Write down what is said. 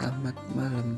Selamat malam.